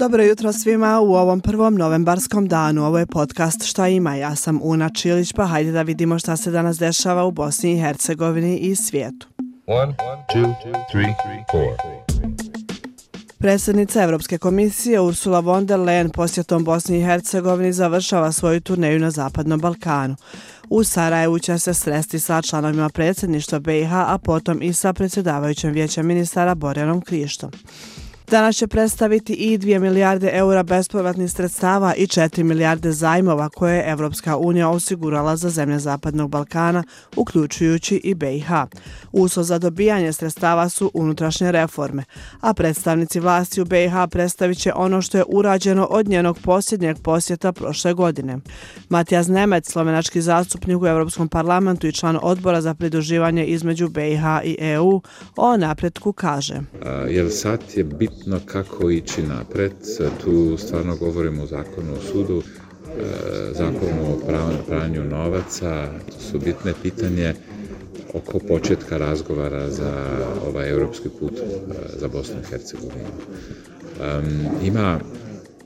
Dobro jutro svima u ovom prvom novembarskom danu. Ovo je podcast Šta ima. Ja sam Una Čilić, pa hajde da vidimo šta se danas dešava u Bosni i Hercegovini i svijetu. One, two, three, Predsjednica Evropske komisije Ursula von der Leyen posjetom Bosni i Hercegovini završava svoju turneju na Zapadnom Balkanu. U Sarajevu će se sresti sa članovima predsjedništva BiH, a potom i sa predsjedavajućem vijećem ministara Borjanom Krištom. Danas će predstaviti i 2 milijarde eura bespovratnih sredstava i 4 milijarde zajmova koje je Evropska unija osigurala za zemlje Zapadnog Balkana, uključujući i BiH. Uslov za dobijanje sredstava su unutrašnje reforme, a predstavnici vlasti u BiH predstavit će ono što je urađeno od njenog posljednjeg posjeta prošle godine. Matijas Nemec, slovenački zastupnik u Evropskom parlamentu i član odbora za pridruživanje između BiH i EU, o napretku kaže. Jer sad je bit No kako ići napred. Tu stvarno govorimo o zakonu o sudu, e, zakonu o pranju novaca. Su bitne pitanje oko početka razgovara za ovaj europski put e, za Bosnu i Hercegovinu. Ima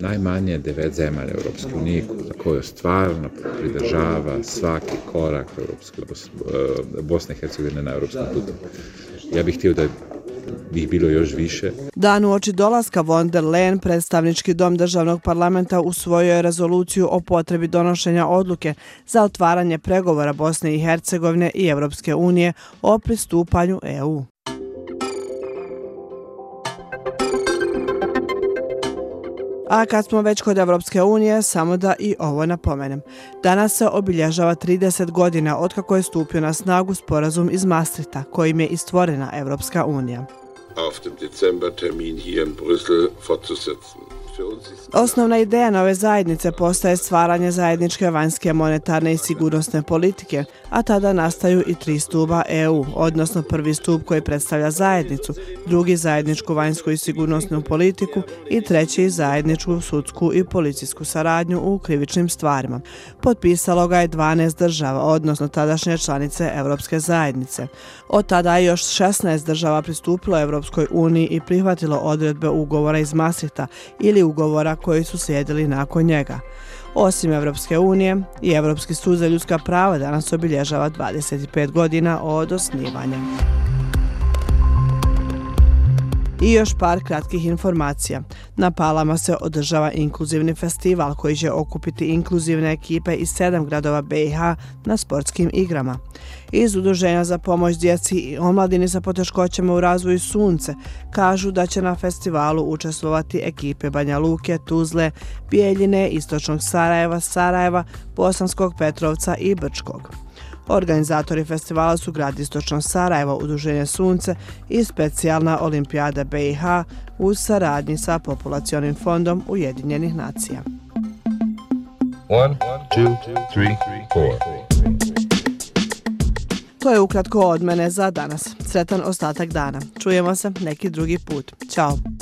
najmanje devet zemalja Europske unije koje stvarno pridržava svaki korak Europske, e, Bosne i Hercegovine na europskom putu. Ja bih htio da bih bilo još više. Dan u oči dolaska von der Leyen, predstavnički dom državnog parlamenta usvojio je rezoluciju o potrebi donošenja odluke za otvaranje pregovora Bosne i Hercegovine i Evropske unije o pristupanju EU. A kad smo već kod Evropske unije, samo da i ovo napomenem. Danas se obilježava 30 godina od kako je stupio na snagu sporazum iz Maastrichta, kojim je istvorena Evropska unija. Auf dem Dezembertermin hier in Brüssel fortzusetzen. Osnovna ideja nove zajednice postaje stvaranje zajedničke vanjske monetarne i sigurnosne politike, a tada nastaju i tri stuba EU, odnosno prvi stup koji predstavlja zajednicu, drugi zajedničku vanjsku i sigurnosnu politiku i treći zajedničku sudsku i policijsku saradnju u krivičnim stvarima. Potpisalo ga je 12 država, odnosno tadašnje članice Evropske zajednice. Od tada je još 16 država pristupilo Evropskoj uniji i prihvatilo odredbe ugovora iz Masrita ili ugovora koji su slijedili nakon njega. Osim Evropske unije i Evropski sud za ljudska prava danas obilježava 25 godina od osnivanja. I još par kratkih informacija. Na Palama se održava inkluzivni festival koji će okupiti inkluzivne ekipe iz sedam gradova BiH na sportskim igrama. Iz Udruženja za pomoć djeci i omladini sa poteškoćama u razvoju Sunce kažu da će na festivalu učestvovati ekipe Banja Luke, Tuzle, Bijeljine, Istočnog Sarajeva, Sarajeva, Bosanskog Petrovca i Brčkog. Organizatori festivala su grad Istočno Sarajevo, Udruženje Sunce i specijalna olimpijada BiH u saradnji sa Populacionim fondom Ujedinjenih nacija. One, two, three, to je ukratko od mene za danas. Sretan ostatak dana. Čujemo se neki drugi put. Ćao.